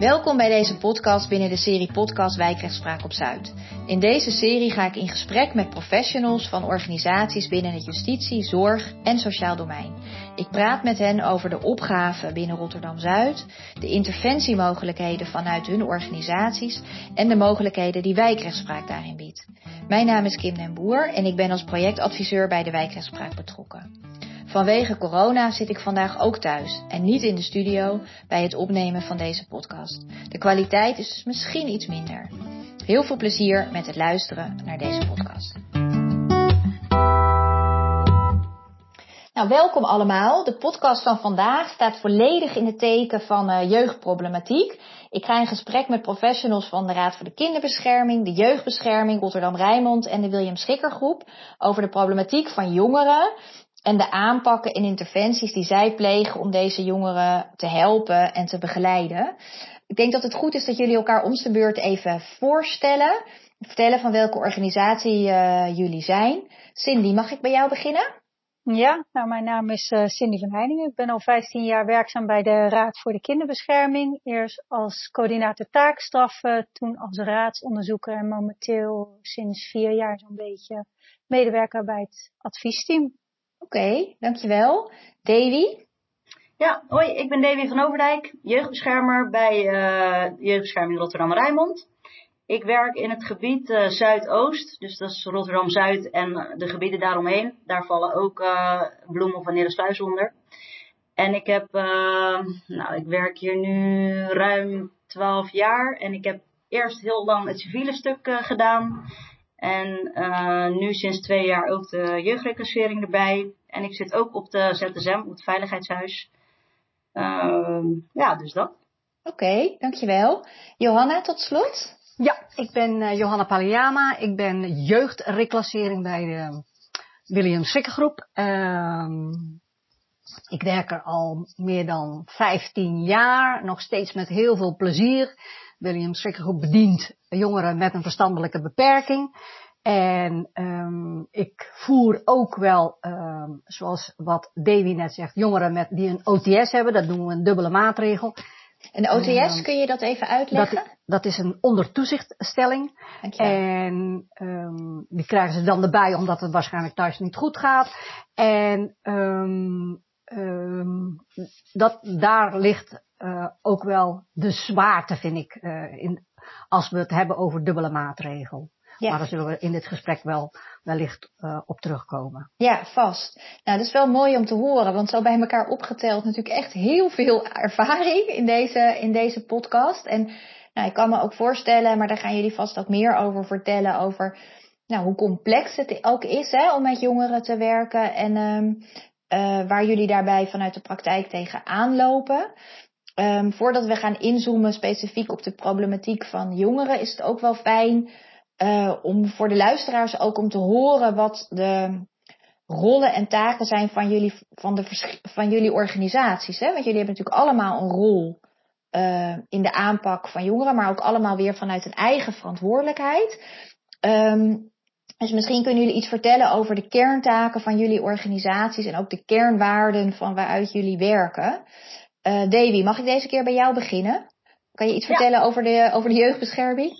Welkom bij deze podcast binnen de serie Podcast Wijkrechtspraak op Zuid. In deze serie ga ik in gesprek met professionals van organisaties binnen het justitie, zorg en sociaal domein. Ik praat met hen over de opgaven binnen Rotterdam Zuid, de interventiemogelijkheden vanuit hun organisaties en de mogelijkheden die wijkrechtspraak daarin biedt. Mijn naam is Kim den Boer en ik ben als projectadviseur bij de wijkrechtspraak betrokken. Vanwege corona zit ik vandaag ook thuis en niet in de studio bij het opnemen van deze podcast. De kwaliteit is dus misschien iets minder. Heel veel plezier met het luisteren naar deze podcast. Nou, welkom allemaal. De podcast van vandaag staat volledig in het teken van uh, jeugdproblematiek. Ik ga in gesprek met professionals van de Raad voor de Kinderbescherming, de Jeugdbescherming, Rotterdam Rijnmond en de William Schikker Groep over de problematiek van jongeren en de aanpakken en interventies die zij plegen om deze jongeren te helpen en te begeleiden. Ik denk dat het goed is dat jullie elkaar om de beurt even voorstellen. Vertellen van welke organisatie uh, jullie zijn. Cindy, mag ik bij jou beginnen? Ja, nou mijn naam is uh, Cindy van Heiningen. Ik ben al 15 jaar werkzaam bij de Raad voor de Kinderbescherming. Eerst als coördinator taakstraffen, toen als raadsonderzoeker en momenteel sinds vier jaar zo'n beetje medewerker bij het adviesteam. Oké, dankjewel. Davy? Ja, hoi, ik ben Davy van Overdijk, jeugdbeschermer bij uh, Jeugdbescherming Rotterdam-Rijnmond. Ik werk in het gebied uh, Zuidoost, dus dat is Rotterdam-Zuid en de gebieden daaromheen. Daar vallen ook uh, Bloemen van Neersluis onder. En ik heb, nou, ik werk hier nu ruim 12 jaar en ik heb eerst heel lang het civiele stuk gedaan. En uh, nu sinds twee jaar ook de jeugdreclassering erbij. En ik zit ook op de ZSM, op het Veiligheidshuis. Uh, ja, dus dat. Oké, okay, dankjewel. Johanna, tot slot. Ja, ik ben uh, Johanna Paliama. Ik ben jeugdreclassering bij de William Sikkergroep. Ehm, ik werk er al meer dan 15 jaar, nog steeds met heel veel plezier. William Schrikkergroep bedient jongeren met een verstandelijke beperking. En um, ik voer ook wel, um, zoals wat Davy net zegt, jongeren met, die een OTS hebben. Dat noemen we een dubbele maatregel. Een OTS, um, kun je dat even uitleggen? Dat, dat is een ondertoezichtstelling. En um, die krijgen ze dan erbij omdat het waarschijnlijk thuis niet goed gaat. En um, dat, daar ligt uh, ook wel de zwaarte, vind ik, uh, in, als we het hebben over dubbele maatregel. Ja. Maar daar zullen we in dit gesprek wel wellicht uh, op terugkomen. Ja, vast. Nou, dat is wel mooi om te horen, want zo bij elkaar opgeteld natuurlijk echt heel veel ervaring in deze, in deze podcast. En nou, ik kan me ook voorstellen, maar daar gaan jullie vast ook meer over vertellen, over nou, hoe complex het ook is hè, om met jongeren te werken en um, uh, waar jullie daarbij vanuit de praktijk tegen aanlopen. Um, voordat we gaan inzoomen specifiek op de problematiek van jongeren, is het ook wel fijn uh, om voor de luisteraars ook om te horen wat de rollen en taken zijn van jullie, van de, van jullie organisaties. Hè? Want jullie hebben natuurlijk allemaal een rol uh, in de aanpak van jongeren, maar ook allemaal weer vanuit een eigen verantwoordelijkheid. Um, dus misschien kunnen jullie iets vertellen over de kerntaken van jullie organisaties en ook de kernwaarden van waaruit jullie werken. Uh, Davy, mag ik deze keer bij jou beginnen? Kan je iets ja. vertellen over de, over de jeugdbescherming?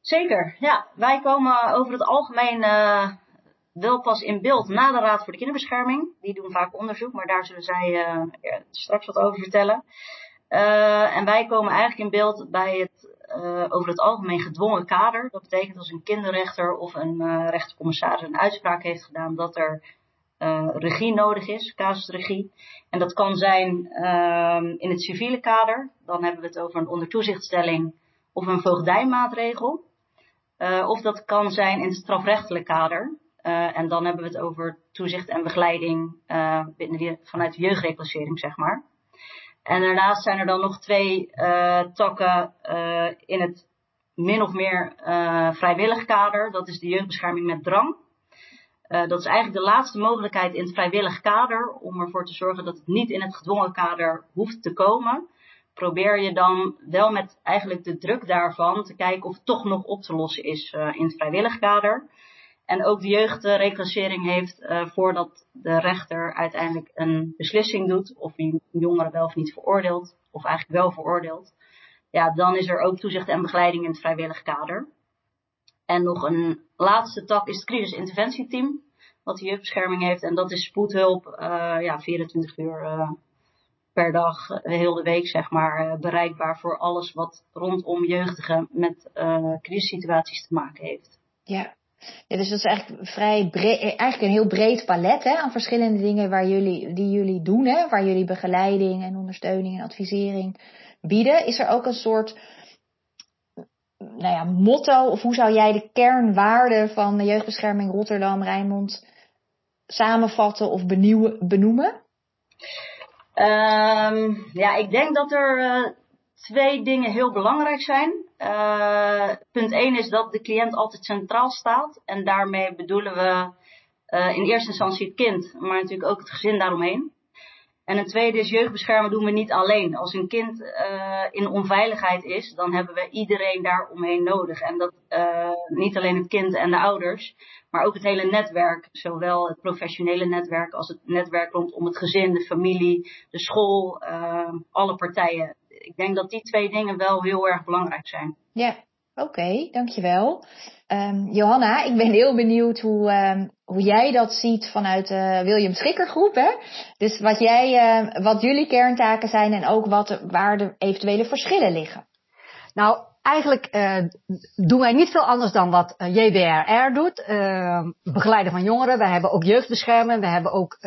Zeker, ja. Wij komen over het algemeen uh, wel pas in beeld na de Raad voor de Kinderbescherming. Die doen vaak onderzoek, maar daar zullen zij uh, straks wat over vertellen. En wij komen eigenlijk in beeld bij het over het algemeen gedwongen kader. Dat betekent als een kinderrechter of een rechtercommissaris een uitspraak heeft gedaan dat er uh, regie nodig is, casusregie. En dat kan zijn uh, in het civiele kader. Dan hebben we het over een ondertoezichtstelling of een voogdijmaatregel. Uh, of dat kan zijn in het strafrechtelijk kader. Uh, en dan hebben we het over toezicht en begeleiding uh, vanuit de jeugdreclassering, zeg maar. En daarnaast zijn er dan nog twee takken in het min of meer vrijwillig kader. Dat is de jeugdbescherming met drang. Uh, dat is eigenlijk de laatste mogelijkheid in het vrijwillig kader om ervoor te zorgen dat het niet in het gedwongen kader hoeft te komen. Probeer je dan wel met eigenlijk de druk daarvan te kijken of het toch nog op te lossen is uh, in het vrijwillig kader. En ook de jeugdreclassering heeft uh, voordat de rechter uiteindelijk een beslissing doet of een jongere wel of niet veroordeelt, of eigenlijk wel veroordeelt, ja, dan is er ook toezicht en begeleiding in het vrijwillig kader. En nog een laatste tak is het crisisinterventieteam, wat de jeugdbescherming heeft. En dat is spoedhulp, uh, ja, 24 uur uh, per dag, heel de week zeg maar, bereikbaar voor alles wat rondom jeugdigen met crisissituaties te maken heeft. Ja, ja, dus dat is eigenlijk vrij breed, eigenlijk een heel breed palet hè, aan verschillende dingen waar jullie, die jullie doen, hè, waar jullie begeleiding en ondersteuning en advisering bieden. Is er ook een soort nou ja, motto, of hoe zou jij de kernwaarden van de jeugdbescherming Rotterdam, Rijnmond samenvatten of benoemen? Um, ja, ik denk dat er uh, twee dingen heel belangrijk zijn. Uh, punt 1 is dat de cliënt altijd centraal staat. En daarmee bedoelen we uh, in eerste instantie het kind, maar natuurlijk ook het gezin daaromheen. En een tweede is jeugdbeschermen doen we niet alleen. Als een kind uh, in onveiligheid is, dan hebben we iedereen daaromheen nodig. En dat uh, niet alleen het kind en de ouders, maar ook het hele netwerk. Zowel het professionele netwerk als het netwerk rondom het gezin, de familie, de school, uh, alle partijen ik denk dat die twee dingen wel heel erg belangrijk zijn. Ja, oké, dankjewel. Um, Johanna, ik ben heel benieuwd hoe, um, hoe jij dat ziet vanuit de William Schikkergroep. Hè? Dus wat, jij, uh, wat jullie kerntaken zijn en ook wat, waar de eventuele verschillen liggen. Nou, eigenlijk uh, doen wij niet veel anders dan wat uh, JBRR doet. Uh, begeleiden van jongeren. Wij hebben ook jeugdbescherming. We hebben ook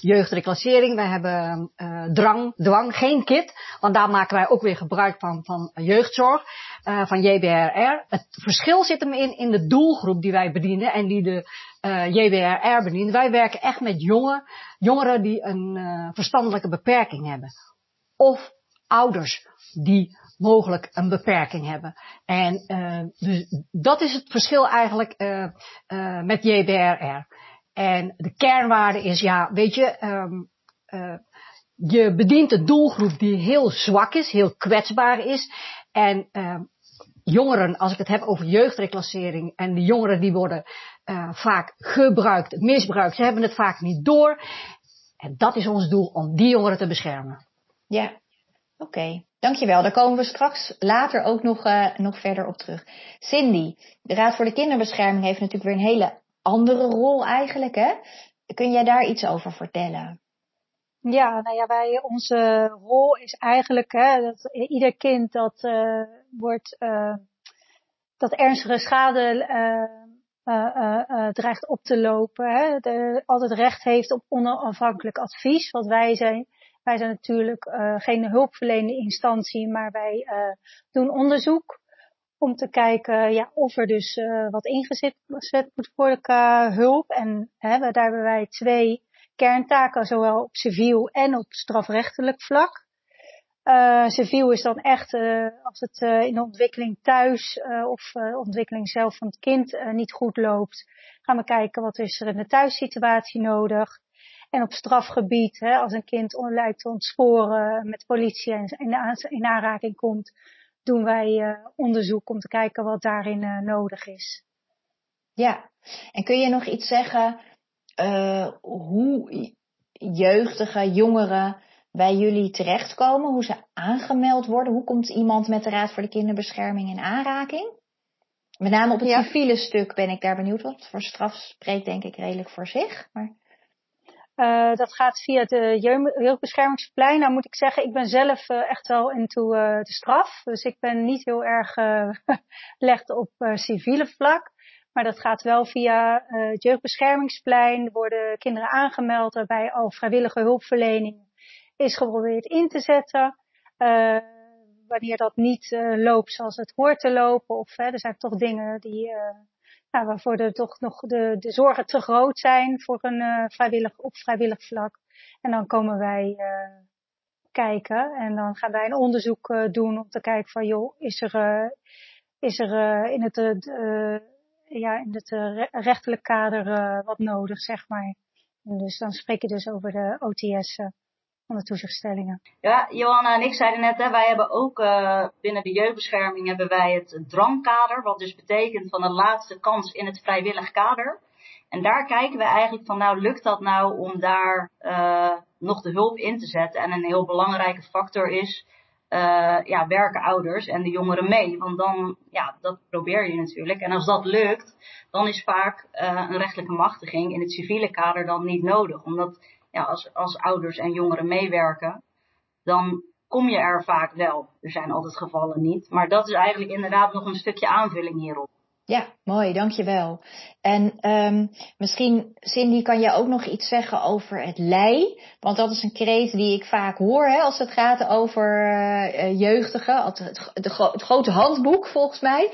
jeugdreclassering. We hebben drang, dwang, geen KIT. Want daar maken wij ook weer gebruik van, van jeugdzorg. Van JBRR. Het verschil zit hem in, in de doelgroep die wij bedienen. En die de JBRR bedient. Wij werken echt met jongen, jongeren die een verstandelijke beperking hebben. Of ouders die mogelijk een beperking hebben. En dus dat is het verschil eigenlijk met JBRR. En de kernwaarde is, ja, weet je, um, je bedient een doelgroep die heel zwak is, heel kwetsbaar is. En jongeren, als ik het heb over jeugdreclassering, en de jongeren die worden vaak gebruikt, misbruikt, ze hebben het vaak niet door. En dat is ons doel, om die jongeren te beschermen. Ja, oké. Dankjewel, daar komen we straks later ook nog, uh, nog verder op terug. Cindy, de Raad voor de Kinderbescherming heeft natuurlijk weer een hele andere rol eigenlijk. Hè? Kun jij daar iets over vertellen? Ja, nou ja, wij, onze rol is eigenlijk hè, dat ieder kind dat uh, wordt, uh, dat ernstige schade dreigt op te lopen, hè, de, altijd recht heeft op onafhankelijk advies, wat wij zijn wij zijn natuurlijk uh, geen hulpverlenende instantie, maar wij uh, doen onderzoek om te kijken ja, of er dus uh, wat ingezet moet worden qua hulp. En hè, daar hebben wij twee kerntaken, zowel op civiel en op strafrechtelijk vlak. Uh, civiel is dan echt uh, als het uh, in de ontwikkeling thuis of ontwikkeling zelf van het kind niet goed loopt. Gaan we kijken wat is er in de thuissituatie nodig. En op strafgebied, hè, als een kind lijkt te ontsporen met politie en in aanraking komt, doen wij onderzoek om te kijken wat daarin nodig is. Ja, en kun je nog iets zeggen uh, hoe jeugdige jongeren bij jullie terechtkomen, hoe ze aangemeld worden? Hoe komt iemand met de Raad voor de Kinderbescherming in aanraking? Met name op het ja. civiele stuk ben ik daar benieuwd, want voor straf spreekt denk ik redelijk voor zich. Maar... Uh, dat gaat via de jeugdbeschermingsplein. Nou moet ik zeggen, ik ben zelf uh, echt wel into uh, de straf. Dus ik ben niet heel erg gelegd op civiele vlak. Maar dat gaat wel via het jeugdbeschermingsplein. Er worden kinderen aangemeld waarbij al vrijwillige hulpverlening is geprobeerd in te zetten. wanneer dat niet loopt zoals het hoort te lopen. Of er zijn toch dingen die nou, waarvoor er toch nog de, de zorgen te groot zijn voor een vrijwillig, op vrijwillig vlak. En dan komen wij kijken en dan gaan wij een onderzoek doen om te kijken van joh, is er, is er in het, ja, in het rechtelijk kader wat nodig, zeg maar. En dus dan spreek je dus over de OTS van de toezichtstellingen. Ja, Johanna en ik zeiden net, hè, wij hebben ook uh, binnen de jeugdbescherming hebben wij het drangkader, wat dus betekent van de laatste kans in het vrijwillig kader. En daar kijken we eigenlijk van, nou lukt dat nou om daar nog de hulp in te zetten? En een heel belangrijke factor is uh, ja, werken ouders en de jongeren mee. Want dan, ja, dat probeer je natuurlijk. En als dat lukt, dan is vaak uh, een rechtelijke machtiging in het civiele kader dan niet nodig. Omdat ja, als, als ouders en jongeren meewerken, dan kom je er vaak wel. Er zijn altijd gevallen niet. Maar dat is eigenlijk inderdaad nog een stukje aanvulling hierop. Ja, mooi, dankjewel. En um, misschien, Cindy, kan je ook nog iets zeggen over het lei? Want dat is een kreet die ik vaak hoor hè, als het gaat over uh, jeugdigen. Het, grote handboek, volgens mij.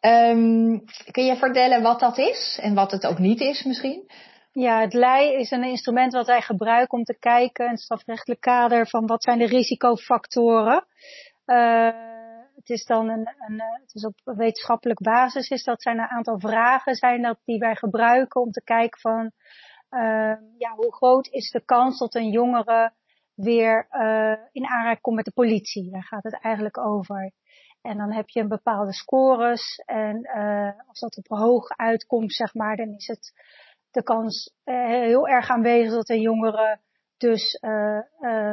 Um, kun je vertellen wat dat is en wat het ook niet is misschien? Ja, het lei is een instrument wat wij gebruiken om te kijken het strafrechtelijk kader van wat zijn de risicofactoren. Uh, het is dan een, een, het is op wetenschappelijk basis is dat zijn een aantal vragen zijn dat die wij gebruiken om te kijken van uh, ja, hoe groot is de kans dat een jongere weer uh, in aanraking komt met de politie. Daar gaat het eigenlijk over. En dan heb je een bepaalde scores en uh, als dat op hoog uitkomt, zeg maar, dan is het de kans heel erg aanwezig dat een jongere dus uh,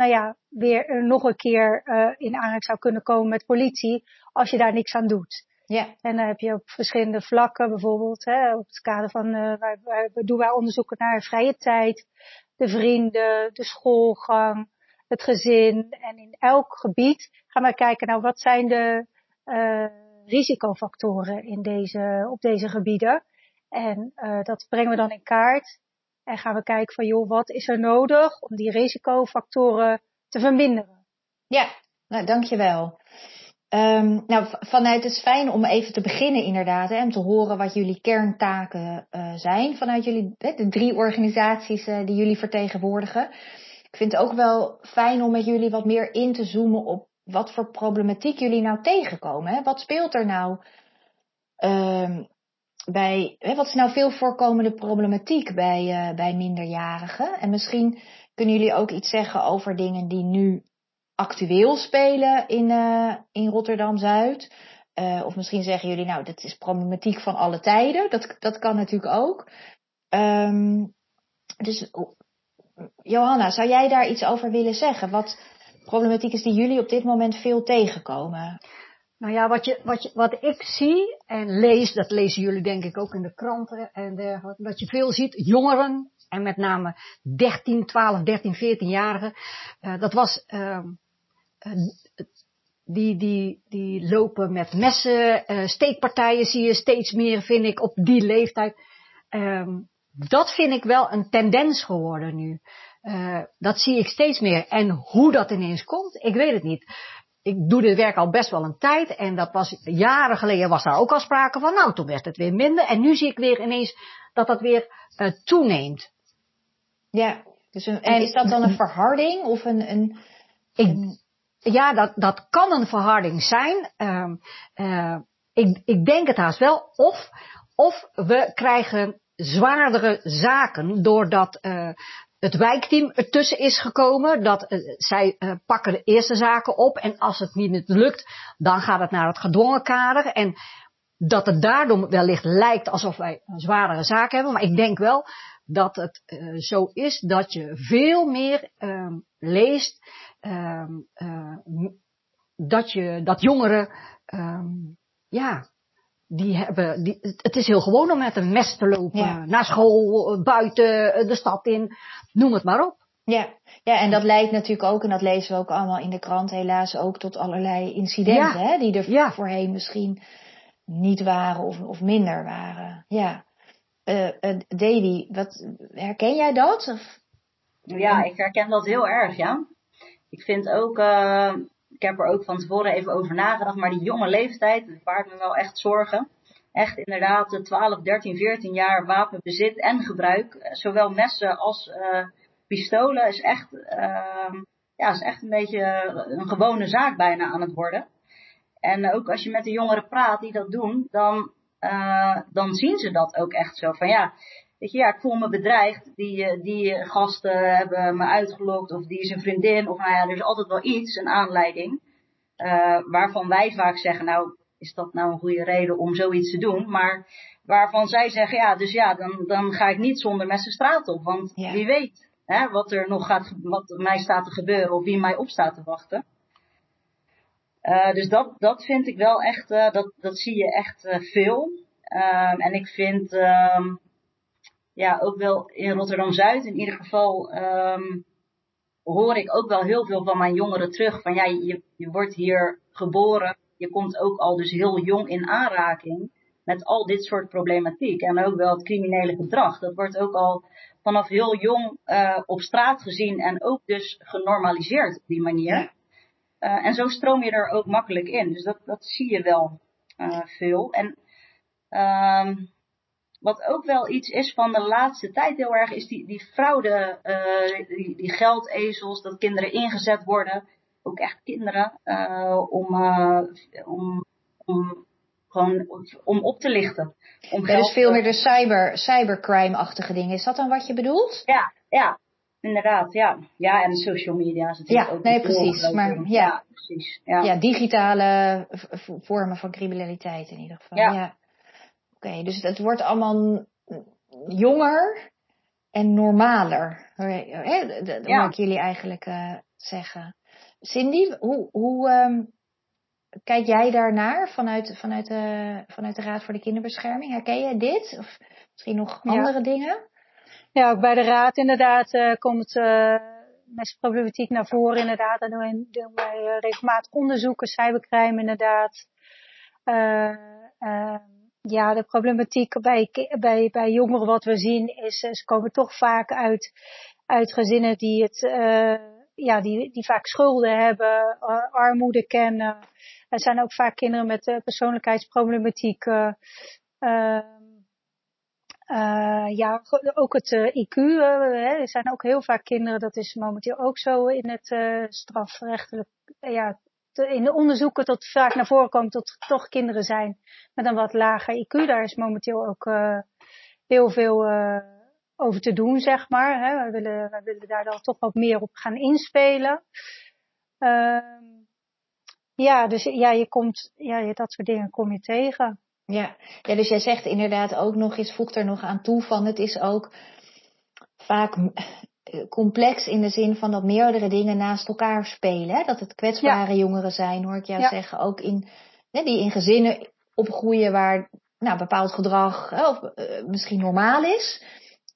nou ja, weer nog een keer uh, in aanraking zou kunnen komen met politie als je daar niks aan doet. Ja. En dan heb je op verschillende vlakken, bijvoorbeeld hè, op het kader van, uh, waar, waar, doen wij onderzoeken naar vrije tijd, de vrienden, de schoolgang, het gezin. En in elk gebied gaan wij kijken, nou wat zijn de uh, risicofactoren in deze, op deze gebieden. En uh, dat brengen we dan in kaart. En gaan we kijken van, joh, wat is er nodig om die risicofactoren te verminderen? Ja, nou, dankjewel. Um, nou, vanuit het is fijn om even te beginnen inderdaad, om te horen wat jullie kerntaken uh, zijn vanuit jullie, de drie organisaties uh, die jullie vertegenwoordigen. Ik vind het ook wel fijn om met jullie wat meer in te zoomen op wat voor problematiek jullie nou tegenkomen. Hè? Wat speelt er nou um, bij, hè, wat is nou veel voorkomende problematiek bij, uh, bij minderjarigen? En misschien kunnen jullie ook iets zeggen over dingen die nu actueel spelen in, uh, in Rotterdam-Zuid. Uh, of misschien zeggen jullie, nou, dat is problematiek van alle tijden. Dat, dat kan natuurlijk ook. Um, dus, Johanna, zou jij daar iets over willen zeggen? Wat problematiek is die jullie op dit moment veel tegenkomen? Nou ja, wat, je, wat, je, wat ik zie en lees, dat lezen jullie denk ik ook in de kranten en dergelijke, dat je veel ziet, jongeren en met name 13, 12, 13, 14-jarigen, uh, dat was, uh, die, die, die lopen met messen, uh, steekpartijen zie je steeds meer, vind ik, op die leeftijd. Um, dat vind ik wel een tendens geworden nu. Uh, dat zie ik steeds meer. En hoe dat ineens komt, ik weet het niet ik doe dit werk al best wel een tijd. En dat was jaren geleden was daar ook al sprake van. Nou, toen werd het weer minder. En nu zie ik weer ineens dat dat weer uh, toeneemt. Ja, dus een, en, is dat dan een verharding of een... een, een... Ik, ja, dat, dat kan een verharding zijn. Uh, uh, ik, ik denk het haast wel. Of, of we krijgen zwaardere zaken doordat uh, het wijkteam ertussen is gekomen. Dat uh, zij uh, pakken de eerste zaken op. En als het niet lukt, dan gaat het naar het gedwongen kader. En dat het daardoor wellicht lijkt alsof wij een zwaardere zaak hebben. Maar ik denk wel dat het uh, zo is dat je veel meer uh, leest. Uh, dat, je, dat jongeren ja, die hebben, die, het is heel gewoon om met een mes te lopen. Ja. Naar school, buiten, de stad in, noem het maar op. Ja. ja, en dat leidt natuurlijk ook, en dat lezen we ook allemaal in de krant helaas ook, tot allerlei incidenten, ja. hè, die er ja. voorheen misschien niet waren of, of minder waren. Ja. Uh, uh, Davy, wat, herken jij dat? Of? Ja, ik herken dat heel erg, ja. Ik vind ook, uh, ik heb er ook van tevoren even over nagedacht, maar die jonge leeftijd baart me wel echt zorgen. Echt inderdaad, 12, 13, 14 jaar wapenbezit en gebruik, zowel messen als uh, pistolen, is echt, uh, ja, is echt een beetje een gewone zaak bijna aan het worden. En ook als je met de jongeren praat die dat doen, dan, uh, dan zien ze dat ook echt zo. Van ja, weet je, ja, ik voel me bedreigd. Die, die gasten hebben me uitgelokt of die is een vriendin. Of nou ja, er is altijd wel iets, een aanleiding. Uh, waarvan wij vaak zeggen, nou, is dat nou een goede reden om zoiets te doen? Maar waarvan zij zeggen, ja, dus ja, dan, dan ga ik niet zonder met zijn straat op. Want ja. wie weet hè, wat er nog gaat, wat mij staat te gebeuren of wie mij op staat te wachten. dus dat, dat vind ik wel echt, dat, dat zie je echt veel. Ehm, en ik vind ehm, ja, ook wel in Rotterdam-Zuid in ieder geval um, hoor ik ook wel heel veel van mijn jongeren terug. Van ja, je, je wordt hier geboren, je komt ook al dus heel jong in aanraking met al dit soort problematiek. En ook wel het criminele gedrag. Dat wordt ook al vanaf heel jong uh, op straat gezien en ook dus genormaliseerd op die manier. Uh, en zo stroom je er ook makkelijk in. Dus dat, dat zie je wel uh, veel. En um, wat ook wel iets is van de laatste tijd heel erg, is die, die fraude, uh, die, die geldezels, dat kinderen ingezet worden. Ook echt kinderen, uh, om, uh, om, om gewoon om op te lichten. Om ja, dus veel meer de cyber, cybercrime-achtige dingen. Is dat dan wat je bedoelt? Ja, ja, inderdaad, ja. Ja, en social media is natuurlijk ja, ook nee, precies. Maar ja, ja, precies. Ja. ja, digitale vormen van criminaliteit in ieder geval. Ja. Oké, dus het wordt allemaal jonger en normaler. Dat ja. ik jullie eigenlijk uh, zeggen. Cindy, hoe, hoe um, kijk jij daarnaar vanuit, vanuit, de, vanuit de Raad voor de Kinderbescherming? Herken jij dit? Of misschien nog andere ja. dingen? Ja, ook bij de Raad inderdaad uh, komt uh, mestproblematiek naar voren inderdaad. En doen, doen wij regelmatig onderzoeken, cybercrime inderdaad. Uh, ja, de problematiek bij, bij, bij jongeren wat we zien is, ze komen toch vaak uit, uit gezinnen die het, uh, ja, die, die vaak schulden hebben, uh, armoede kennen. Er zijn ook vaak kinderen met uh, persoonlijkheidsproblematiek. Uh, ja, ook het IQ. er zijn ook heel vaak kinderen, dat is momenteel ook zo in het strafrechtelijk, ja, in de onderzoeken tot vaak naar voren komt dat er toch kinderen zijn met een wat lager IQ. Daar is momenteel ook uh, heel veel uh, over te doen, zeg maar. Hè. We, willen, we willen daar dan toch wat meer op gaan inspelen. Uh, ja, dus ja, je komt, ja, dat soort dingen kom je tegen. Ja. ja, dus jij zegt inderdaad ook nog eens, voegt er nog aan toe van, het is ook vaak complex in de zin van dat meerdere dingen naast elkaar spelen. Hè? Dat het kwetsbare jongeren zijn, hoor ik jou zeggen. Ook in, hè, die in gezinnen opgroeien waar nou, bepaald gedrag hè, of, uh, misschien normaal is.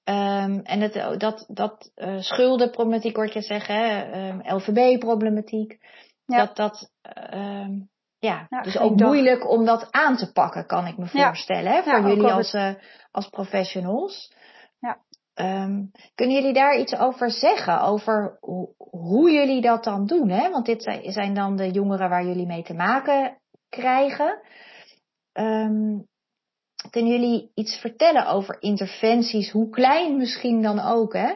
Um, en het, dat, dat uh, schuldenproblematiek hoor ik je zeggen? Um, LVB-problematiek. Dat dat, um, ja, dus ook moeilijk om dat aan te pakken, kan ik me voorstellen, hè, voor jullie als, uh, als professionals. Um, kunnen jullie daar iets over zeggen? Over hoe jullie dat dan doen? Hè? Want dit zijn dan de jongeren waar jullie mee te maken krijgen. Um, kunnen jullie iets vertellen over interventies, hoe klein misschien dan ook, hè,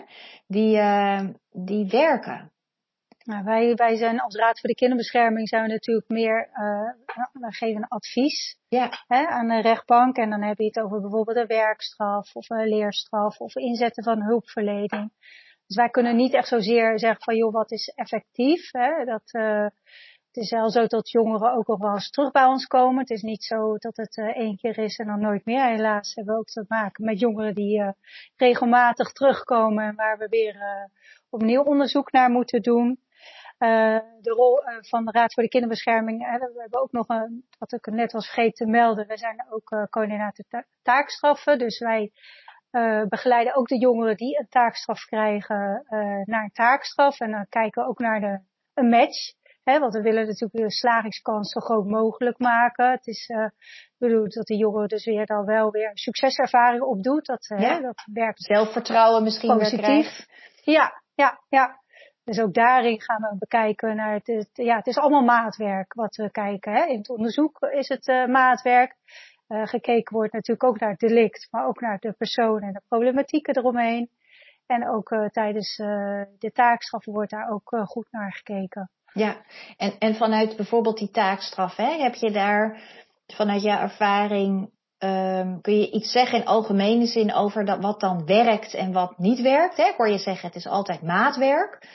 die, uh, die werken? Nou, wij, wij zijn als Raad voor de Kinderbescherming zijn we natuurlijk meer, uh, wij geven advies ja. hè, aan de rechtbank. En dan heb je het over bijvoorbeeld een werkstraf of een leerstraf of inzetten van hulpverlening. Dus wij kunnen niet echt zozeer zeggen van joh, wat is effectief. Hè? Dat, uh, het is wel zo dat jongeren ook nog wel eens terug bij ons komen. Het is niet zo dat het uh, één keer is en dan nooit meer. Helaas hebben we ook te maken met jongeren die regelmatig terugkomen en waar we weer opnieuw onderzoek naar moeten doen. Uh, de rol uh, van de Raad voor de Kinderbescherming. We hebben ook nog een, wat ik net was vergeten te melden, we zijn ook uh, coördinator ta taakstraffen. Dus wij begeleiden ook de jongeren die een taakstraf krijgen naar een taakstraf. En dan kijken we ook naar de, een match. Hè, want we willen natuurlijk de slagingskans zo groot mogelijk maken. Het is bedoeld dat de jongeren dus weer dan wel weer succeservaring opdoet. Dat, ja. dat werkt zelfvertrouwen misschien positief. Ja, ja, ja. Dus ook daarin gaan we bekijken naar het, ja, het is allemaal maatwerk wat we kijken. Hè. In het onderzoek is het uh, maatwerk. Uh, gekeken wordt natuurlijk ook naar het delict, maar ook naar de persoon en de problematieken eromheen. En ook uh, tijdens de taakstraffen wordt daar ook goed naar gekeken. Ja, en, en vanuit bijvoorbeeld die taakstraf, hè, heb je daar vanuit jouw ervaring Um, kun je iets zeggen in algemene zin over dat, wat dan werkt en wat niet werkt? Hè? Ik hoor je zeggen, het is altijd maatwerk.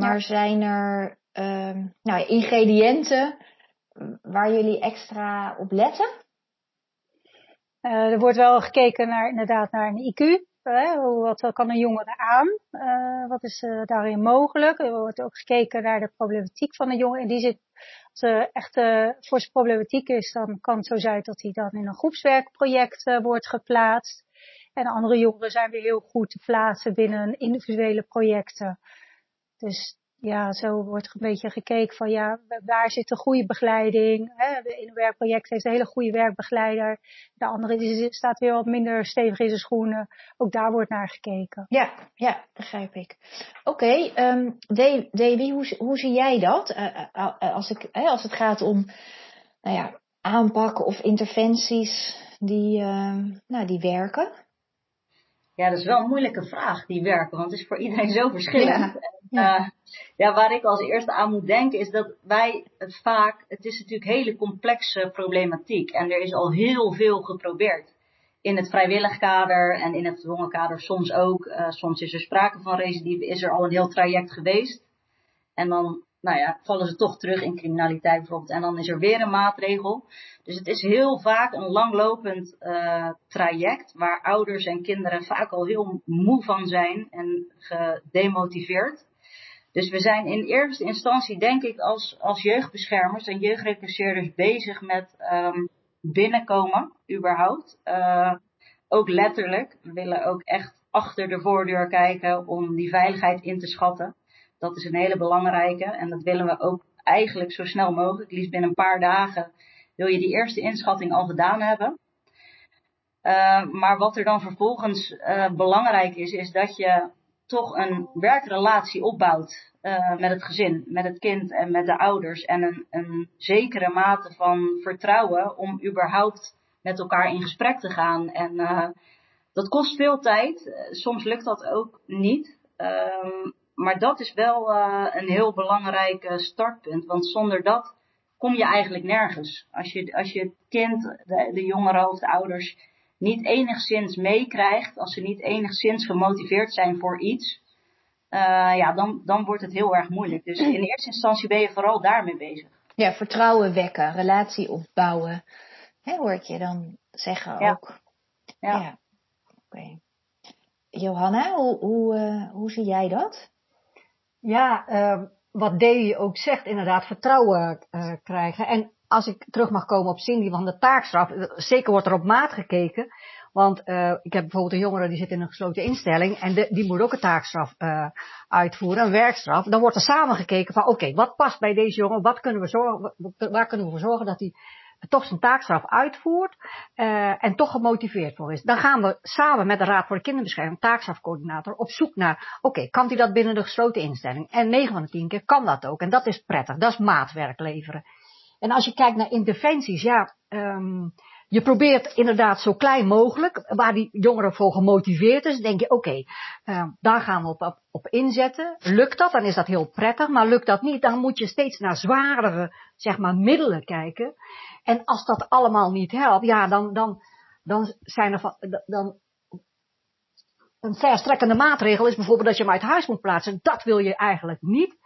Maar zijn er uh, nou, ingrediënten waar jullie extra op letten? Uh, er wordt wel gekeken naar, inderdaad naar een IQ. Hè? Wat kan een jongere aan? Uh, wat is uh, daarin mogelijk? Er wordt ook gekeken naar de problematiek van de jongen. En die zit, als er echt voor zijn problematiek is, dan kan het zo zijn dat hij dan in een groepswerkproject wordt geplaatst. En andere jongeren zijn weer heel goed te plaatsen binnen individuele projecten. Dus ja, zo wordt een beetje gekeken van ja, waar zit de goede begeleiding? Hè? De ene werkproject heeft een hele goede werkbegeleider. De andere die staat weer wat minder stevig in zijn schoenen. Ook daar wordt naar gekeken. Ja, ja begrijp ik. Oké, okay, um, Davy, hoe, hoe zie jij dat? Uh, uh, als, ik, als het gaat om nou ja, aanpakken of interventies die, nou, die werken? Ja, dat is wel een moeilijke vraag, die werken, want het is voor iedereen zo verschillend. Ja. Uh, ja, waar ik als eerste aan moet denken is dat wij het vaak, het is natuurlijk hele complexe problematiek en er is al heel veel geprobeerd. In het vrijwillig kader en in het gedwongen kader soms ook. Uh, soms is er sprake van recidive, is er al een heel traject geweest. En dan nou ja, vallen ze toch terug in criminaliteit bijvoorbeeld. En dan is er weer een maatregel. Dus het is heel vaak een langlopend uh, traject waar ouders en kinderen vaak al heel moe van zijn en gedemotiveerd. Dus we zijn in eerste instantie, denk ik, als, als jeugdbeschermers en jeugdreclasseerders bezig met um, binnenkomen, überhaupt. Uh, ook letterlijk. We willen ook echt achter de voordeur kijken om die veiligheid in te schatten. Dat is een hele belangrijke en dat willen we ook eigenlijk zo snel mogelijk, liefst binnen een paar dagen, wil je die eerste inschatting al gedaan hebben. Uh, maar wat er dan vervolgens uh, belangrijk is, is dat je toch een werkrelatie opbouwt uh, met het gezin, met het kind en met de ouders. En een, een zekere mate van vertrouwen om überhaupt met elkaar in gesprek te gaan. En dat kost veel tijd. soms lukt dat ook niet. Ehm, maar dat is wel uh, een heel belangrijk uh, startpunt. Want zonder dat kom je eigenlijk nergens. Als je, als je het kind, de, de jongeren of de ouders niet enigszins meekrijgt, als ze niet enigszins gemotiveerd zijn voor iets, uh, ja, dan, dan wordt het heel erg moeilijk. Dus in eerste instantie ben je vooral daarmee bezig. Ja, vertrouwen wekken, relatie opbouwen. Hè, hoor ik je dan zeggen ja. ook. Ja. ja. Oké. Okay. Johanna, hoe, hoe, hoe zie jij dat? Ja, uh, wat Davy ook zegt, inderdaad vertrouwen uh, krijgen. En als ik terug mag komen op Cindy van de taakstraf, zeker wordt er op maat gekeken. Want uh, ik heb bijvoorbeeld een jongere die zit in een gesloten instelling en die moet ook een taakstraf uh, uitvoeren, een werkstraf. Dan wordt er samen gekeken van oké, wat past bij deze jongen, wat kunnen we zorgen, waar kunnen we voor zorgen dat hij toch zijn taakstraf uitvoert uh, en toch gemotiveerd voor is. Dan gaan we samen met de Raad voor de Kinderbescherming, taakstrafcoördinator, op zoek naar, oké, kan hij dat binnen de gesloten instelling? En 9 van de 10 keer kan dat ook. En dat is prettig, dat is maatwerk leveren. En als je kijkt naar interventies, ja, um, je probeert inderdaad zo klein mogelijk, waar die jongeren voor gemotiveerd is, denk je, oké, uh, daar gaan we op, op, op, inzetten. Lukt dat, dan is dat heel prettig, maar lukt dat niet, dan moet je steeds naar zwaardere, zeg maar, middelen kijken. En als dat allemaal niet helpt, ja, dan, dan, dan zijn er van, dan, een verstrekkende maatregel is bijvoorbeeld dat je hem uit huis moet plaatsen. Dat wil je eigenlijk niet.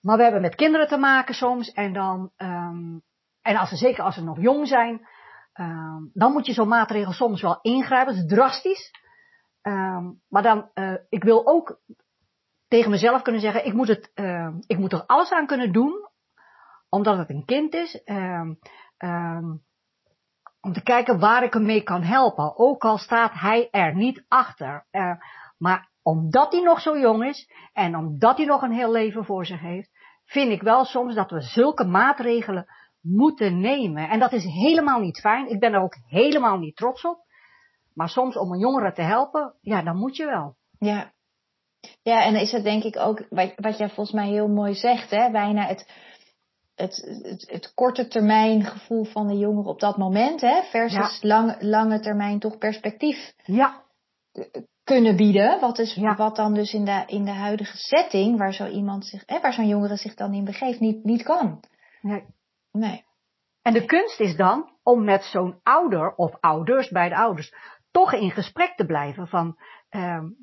Maar we hebben met kinderen te maken soms en dan, um, en als ze, zeker als ze nog jong zijn, um, dan moet je zo'n maatregel soms wel ingrijpen. Dat is drastisch. Um, maar dan, uh, ik wil ook tegen mezelf kunnen zeggen, ik moet, het, uh, ik moet er alles aan kunnen doen, omdat het een kind is, om te kijken waar ik hem mee kan helpen. Ook al staat hij er niet achter. Maar omdat hij nog zo jong is en omdat hij nog een heel leven voor zich heeft, vind ik wel soms dat we zulke maatregelen moeten nemen. En dat is helemaal niet fijn. Ik ben er ook helemaal niet trots op. Maar soms om een jongere te helpen, ja, dan moet je wel. Ja. Ja, en is het denk ik ook, wat, wat jij volgens mij heel mooi zegt, hè, bijna het, het, het, het korte termijn gevoel van de jongere op dat moment, hè, versus ja. lange, lange termijn toch perspectief. Ja kunnen bieden. Wat, is, ja. wat dan dus in de, in de huidige setting, waar zo iemand zich, hè, waar zo'n jongere zich dan in begeeft, niet, niet kan. Nee. Nee. En de kunst is dan om met zo'n ouder of ouders, bij de ouders, toch in gesprek te blijven van, um,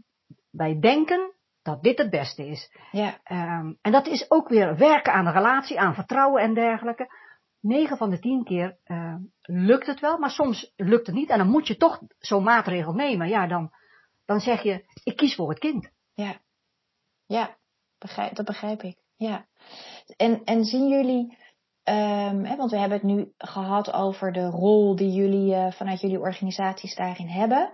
wij denken dat dit het beste is. Ja. Um, en dat is ook weer werken aan de relatie, aan vertrouwen en dergelijke. 9 van de 10 keer uh, lukt het wel, maar soms lukt het niet. En dan moet je toch zo'n maatregel nemen. Ja, dan, dan zeg je, ik kies voor het kind. Ja, ja begrijp, dat begrijp ik. Ja. En, en zien jullie, um, hè, want we hebben het nu gehad over de rol die jullie uh, vanuit jullie organisaties daarin hebben.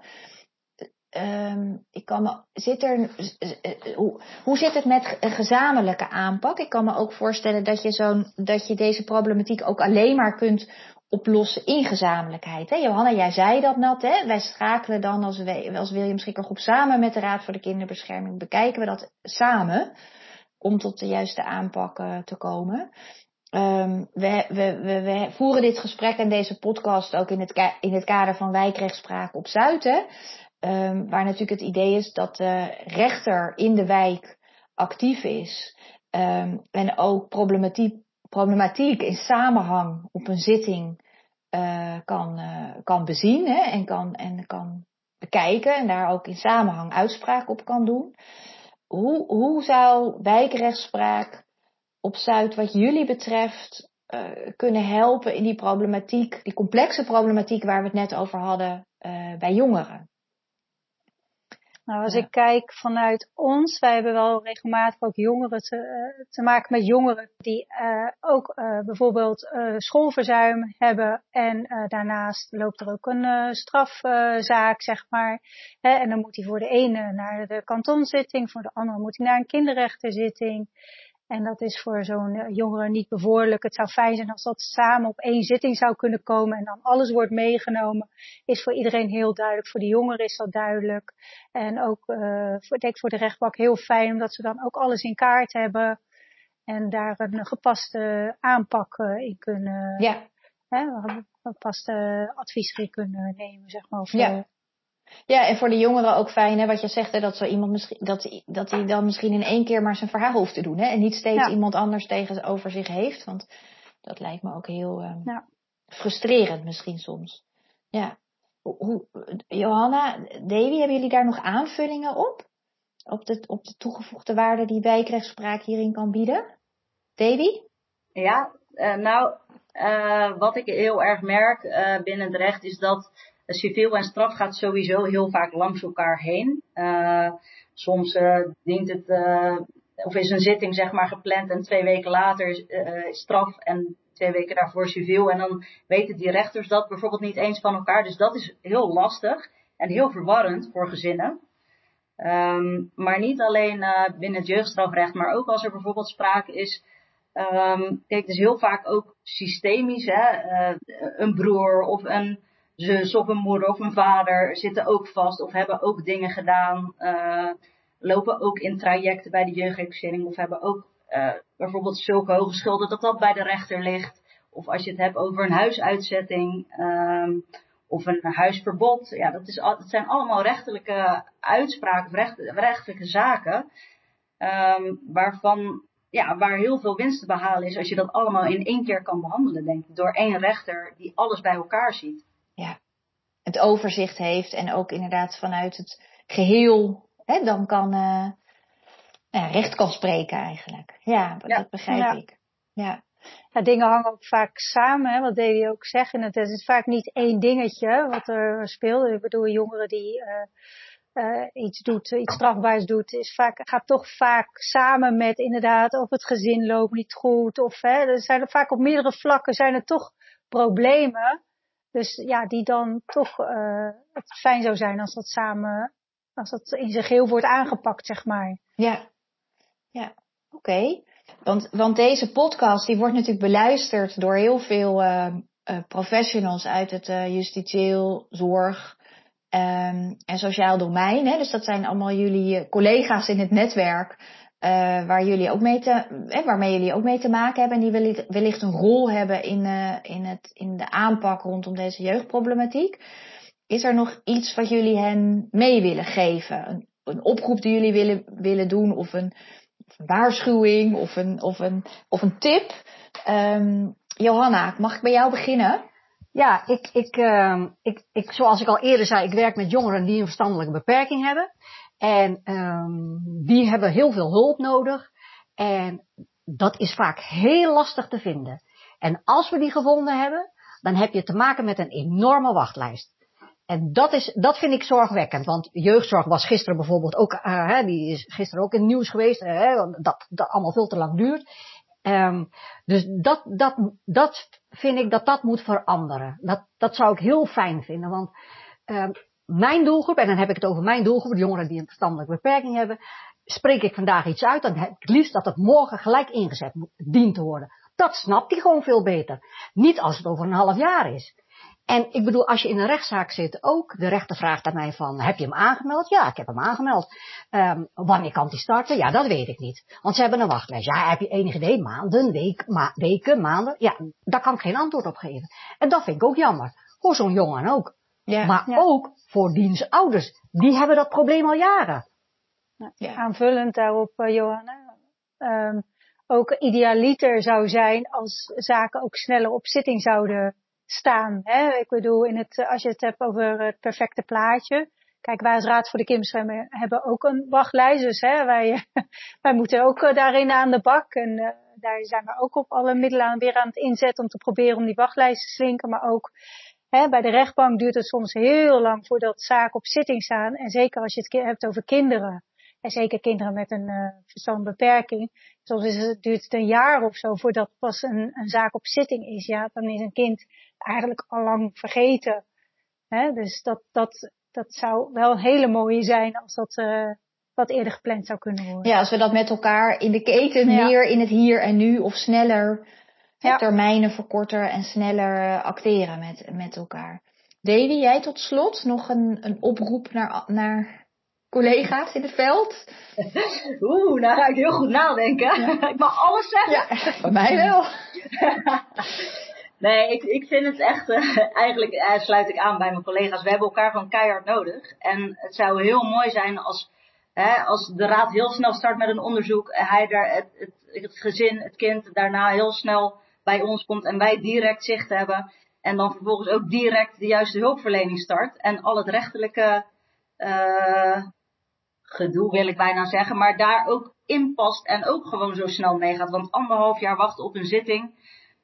Um, ik kan me, zit er, hoe, hoe zit het met een gezamenlijke aanpak? Ik kan me ook voorstellen dat je, zo'n, dat je deze problematiek ook alleen maar kunt oplossen in gezamenlijkheid. Hè? Johanna, jij zei dat net. Hè? Wij schakelen dan als, als William Schikkergroep samen met de Raad voor de Kinderbescherming. Bekijken we dat samen om tot de juiste aanpak te komen. Um, we, we, we, voeren dit gesprek en deze podcast ook in het, in het kader van wijkrechtspraak op Zuid. Um, waar natuurlijk het idee is dat de rechter in de wijk actief is. Um, en ook problematiek, problematiek in samenhang op een zitting uh, kan, uh, kan bezien hè, en, kan, en kan bekijken. En daar ook in samenhang uitspraak op kan doen. Hoe, hoe zou wijkrechtspraak op Zuid wat jullie betreft uh, kunnen helpen in die problematiek, die complexe problematiek waar we het net over hadden bij jongeren? Nou, als ik kijk vanuit ons, wij hebben wel regelmatig ook jongeren te, uh, te maken met jongeren die ook bijvoorbeeld schoolverzuim hebben en daarnaast loopt er ook een strafzaak, zeg maar. Hè, en dan moet hij voor de ene naar de kantonzitting, voor de andere moet hij naar een kinderrechterzitting. En dat is voor zo'n eh, jongere niet bevorderlijk. Het zou fijn zijn als dat samen op één zitting zou kunnen komen en dan alles wordt meegenomen. Is voor iedereen heel duidelijk. Voor de jongeren is dat duidelijk. En ook, uh, voor, denk voor de rechtbank heel fijn, omdat ze dan ook alles in kaart hebben. En daar een gepaste aanpak uh, in kunnen. Ja. Hè, een gepaste advies in kunnen nemen, zeg maar. Of, ja. Ja, en voor de jongeren ook fijn, hè, wat je zegt, hè, dat zo iemand misschien, dat, dat hij dan misschien in één keer maar zijn verhaal hoeft te doen, hè, en niet steeds iemand anders tegenover zich heeft, want dat lijkt me ook heel um, ja. frustrerend misschien soms. Ja. Hoe, Johanna, Davy, hebben jullie daar nog aanvullingen op? Op de, op de toegevoegde waarde die wijkrechtspraak hierin kan bieden? Davy? Ja, uh, nou, uh, wat ik heel erg merk uh, binnen het recht is dat civiel en straf gaat sowieso heel vaak langs elkaar heen. Uh, soms uh, dient het, uh, of is een zitting zeg maar gepland en twee weken later straf en twee weken daarvoor civiel. En dan weten die rechters dat bijvoorbeeld niet eens van elkaar. Dus dat is heel lastig en heel verwarrend voor gezinnen. Um, maar niet alleen binnen het jeugdstrafrecht, maar ook als er bijvoorbeeld sprake is Um, kijk, het is heel vaak ook systemisch, hè? Een broer of een zus of een moeder of een vader zitten ook vast of hebben ook dingen gedaan, uh, lopen ook in trajecten bij de jeugdreclassering of hebben ook uh, bijvoorbeeld zulke hoge schulden dat dat bij de rechter ligt. Of als je het hebt over een huisuitzetting um, of een huisverbod. Ja, dat, is, dat zijn allemaal rechtelijke uitspraken recht, rechtelijke zaken. Um, waarvan, ja, waar heel veel winst te behalen is als je dat allemaal in één keer kan behandelen, denk ik. Door één rechter die alles bij elkaar ziet ja, het overzicht heeft en ook inderdaad vanuit het geheel hè, dan kan uh, ja, recht kan spreken eigenlijk. Ja, dat, begrijp ja. ik. Ja. Ja, dingen hangen ook vaak samen, hè, wat Davy ook zegt. En het is vaak niet één dingetje wat er speelt. Ik bedoel, jongeren die uh, uh, iets doet, iets strafbaars doet, is vaak, gaat toch vaak samen met inderdaad of het gezin loopt niet goed. Of hè, er zijn er vaak op meerdere vlakken zijn er toch problemen. Dus ja, die dan toch het fijn zou zijn als dat samen, als dat in zijn geheel wordt aangepakt, zeg maar. Ja, ja, oké. Want, want deze podcast die wordt natuurlijk beluisterd door heel veel uh, uh, professionals uit het justitieel, zorg um, en sociaal domein. Hè? Dus dat zijn allemaal jullie collega's in het netwerk. Uh, waar jullie ook mee te, eh, waarmee jullie ook mee te maken hebben en die wellicht, wellicht een rol hebben in, uh, in, het, in de aanpak rondom deze jeugdproblematiek. Is er nog iets wat jullie hen mee willen geven? Een, een oproep die jullie willen, willen doen of een, waarschuwing of een, of een, of een tip? Um, Johanna, mag ik bij jou beginnen? Ja, ik, ik, uh, ik, ik, zoals ik al eerder zei, ik werk met jongeren die een verstandelijke beperking hebben. En um, die hebben heel veel hulp nodig. En dat is vaak heel lastig te vinden. En als we die gevonden hebben, dan heb je te maken met een enorme wachtlijst. En dat, is, dat vind ik zorgwekkend, want jeugdzorg was gisteren bijvoorbeeld ook, uh, die is gisteren ook in het nieuws geweest, uh, dat dat allemaal veel te lang duurt. Um, dus dat, dat, dat vind ik dat dat moet veranderen. Dat, dat zou ik heel fijn vinden, want um, mijn doelgroep, en dan heb ik het over mijn doelgroep, de jongeren die een verstandelijke beperking hebben, spreek ik vandaag iets uit, dan heb ik het liefst dat het morgen gelijk ingezet dient te worden. Dat snapt hij gewoon veel beter. Niet als het over een half jaar is. En ik bedoel, als je in een rechtszaak zit ook, de rechter vraagt aan mij van, heb je hem aangemeld? Ja, ik heb hem aangemeld. Um, wanneer kan hij starten? Ja, dat weet ik niet. Want ze hebben een wachtlijst. Ja, heb je enige idee? Maanden, week, weken, maanden? Ja, daar kan ik geen antwoord op geven. En dat vind ik ook jammer. Voor zo'n jongen ook. Ja, maar ja. ook voor diens ouders. Die hebben dat probleem al jaren. Ja. Aanvullend daarop, uh, Johanna. Um, ook idealiter zou zijn als zaken ook sneller op zitting zouden staan. Hè? Ik bedoel, in het, als je het hebt over het perfecte plaatje. Kijk, wij als Raad voor de Kinderbescherming hebben ook een wachtlijst. Dus hè, wij, wij moeten ook eh, daarin aan de bak. En uh, daar zijn we ook op alle middelen aan, weer aan het inzetten om te proberen om die wachtlijst te slinken. Maar ook bij de rechtbank duurt het soms heel lang voordat zaken op zitting staan. En zeker als je het hebt over kinderen. En zeker kinderen met een uh, verstandelijke beperking. Soms is het, duurt het een jaar of zo voordat pas een, een zaak op zitting is. Ja, dan is een kind eigenlijk al lang vergeten. Hè? Dus dat, dat, dat zou wel een hele mooie zijn als dat uh, wat eerder gepland zou kunnen worden. Ja, als we dat met elkaar in de keten ja. meer in het hier en nu of sneller ja. termijnen verkorten en sneller uh, acteren met, met elkaar. Davy, jij tot slot nog een, een oproep naar, naar collega's in het veld? Oeh, nou ga ik heel goed nadenken. Ja. ik mag alles zeggen. Ja, van mij wel. Nee, ik, ik vind het echt, uh, eigenlijk uh, sluit ik aan bij mijn collega's. We hebben elkaar gewoon keihard nodig. En het zou heel mooi zijn als, hè, als de raad heel snel start met een onderzoek. Hij daar het, het, het gezin, het kind daarna heel snel bij ons komt en wij direct zicht hebben. En dan vervolgens ook direct de juiste hulpverlening start. En al het rechterlijke uh, gedoe wil ik bijna zeggen. Maar daar ook in past en ook gewoon zo snel meegaat. Want anderhalf jaar wachten op een zitting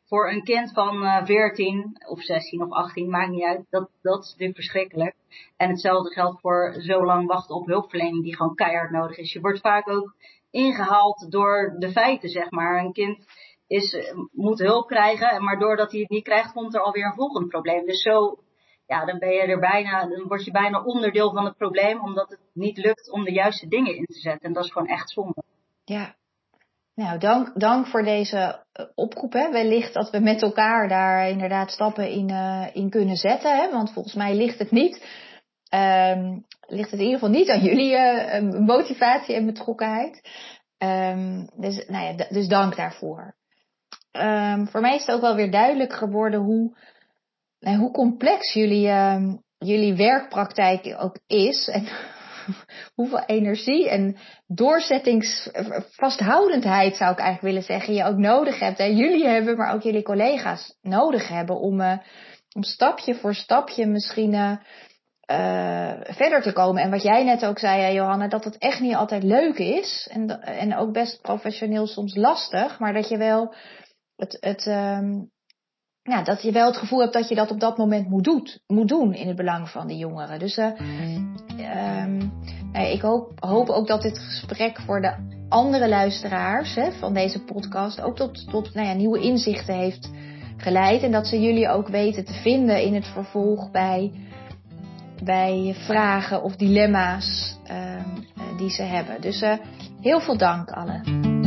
voor een kind van uh, 14 of 16 of 18, maakt niet uit. Dat, dat is natuurlijk verschrikkelijk. En hetzelfde geldt voor zo lang wachten op hulpverlening die gewoon keihard nodig is. Je wordt vaak ook ingehaald door de feiten, zeg maar. Een kind is, moet hulp krijgen, maar doordat hij het niet krijgt, komt er alweer een volgend probleem. Dus zo, ja, dan ben je er bijna, dan word je bijna onderdeel van het probleem, omdat het niet lukt om de juiste dingen in te zetten. En dat is gewoon echt zonde. Ja, nou, dank, dank voor deze oproep. Hè. Wellicht dat we met elkaar daar inderdaad stappen in, uh, in kunnen zetten. Hè. Want volgens mij ligt het niet. Um, ligt het in ieder geval niet aan jullie uh, motivatie en betrokkenheid. Um, dus, nou ja, dus dank daarvoor. Um, voor mij is het ook wel weer duidelijk geworden hoe, nou, hoe complex jullie, jullie werkpraktijk ook is. En hoeveel energie en doorzettingsvasthoudendheid zou ik eigenlijk willen zeggen je ook nodig hebt. En jullie hebben, maar ook jullie collega's nodig hebben om, uh, om stapje voor stapje misschien uh, verder te komen. En wat jij net ook zei, Johanna, dat het echt niet altijd leuk is. En, en ook best professioneel soms lastig, maar dat je wel het, het um, ja, dat je wel het gevoel hebt dat je dat op dat moment moet, doet, moet doen in het belang van die jongeren. Dus uh, um, ik hoop, ook dat dit gesprek voor de andere luisteraars hè, van deze podcast ook tot, tot nou ja, nieuwe inzichten heeft geleid. En dat ze jullie ook weten te vinden in het vervolg bij, bij vragen of dilemma's uh, die ze hebben. Dus uh, heel veel dank allen.